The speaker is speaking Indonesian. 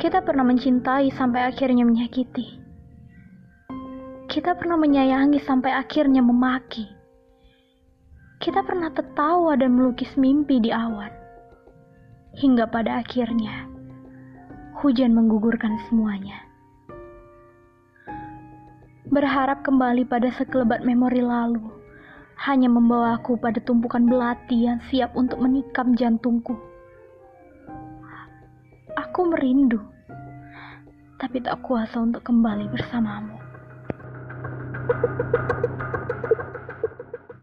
Kita pernah mencintai sampai akhirnya menyakiti. Kita pernah menyayangi sampai akhirnya memaki. Kita pernah tertawa dan melukis mimpi di awan. Hingga pada akhirnya, hujan menggugurkan semuanya. Berharap kembali pada sekelebat memori lalu, hanya membawaku pada tumpukan belati yang siap untuk menikam jantungku. Aku merindu, tapi tak kuasa untuk kembali bersamamu.